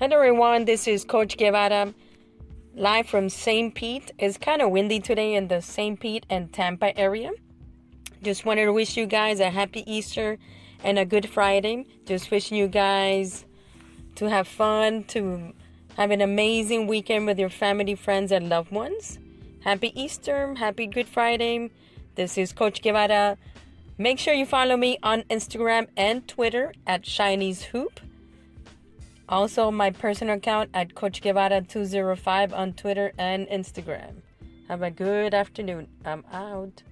Hello everyone, this is Coach Guevara live from St. Pete. It's kind of windy today in the St. Pete and Tampa area. Just wanted to wish you guys a happy Easter and a good Friday. Just wishing you guys to have fun, to have an amazing weekend with your family, friends, and loved ones. Happy Easter, happy Good Friday. This is Coach Guevara. Make sure you follow me on Instagram and Twitter at Chinese Hoop. Also, my personal account at Coach Guevara205 on Twitter and Instagram. Have a good afternoon. I'm out.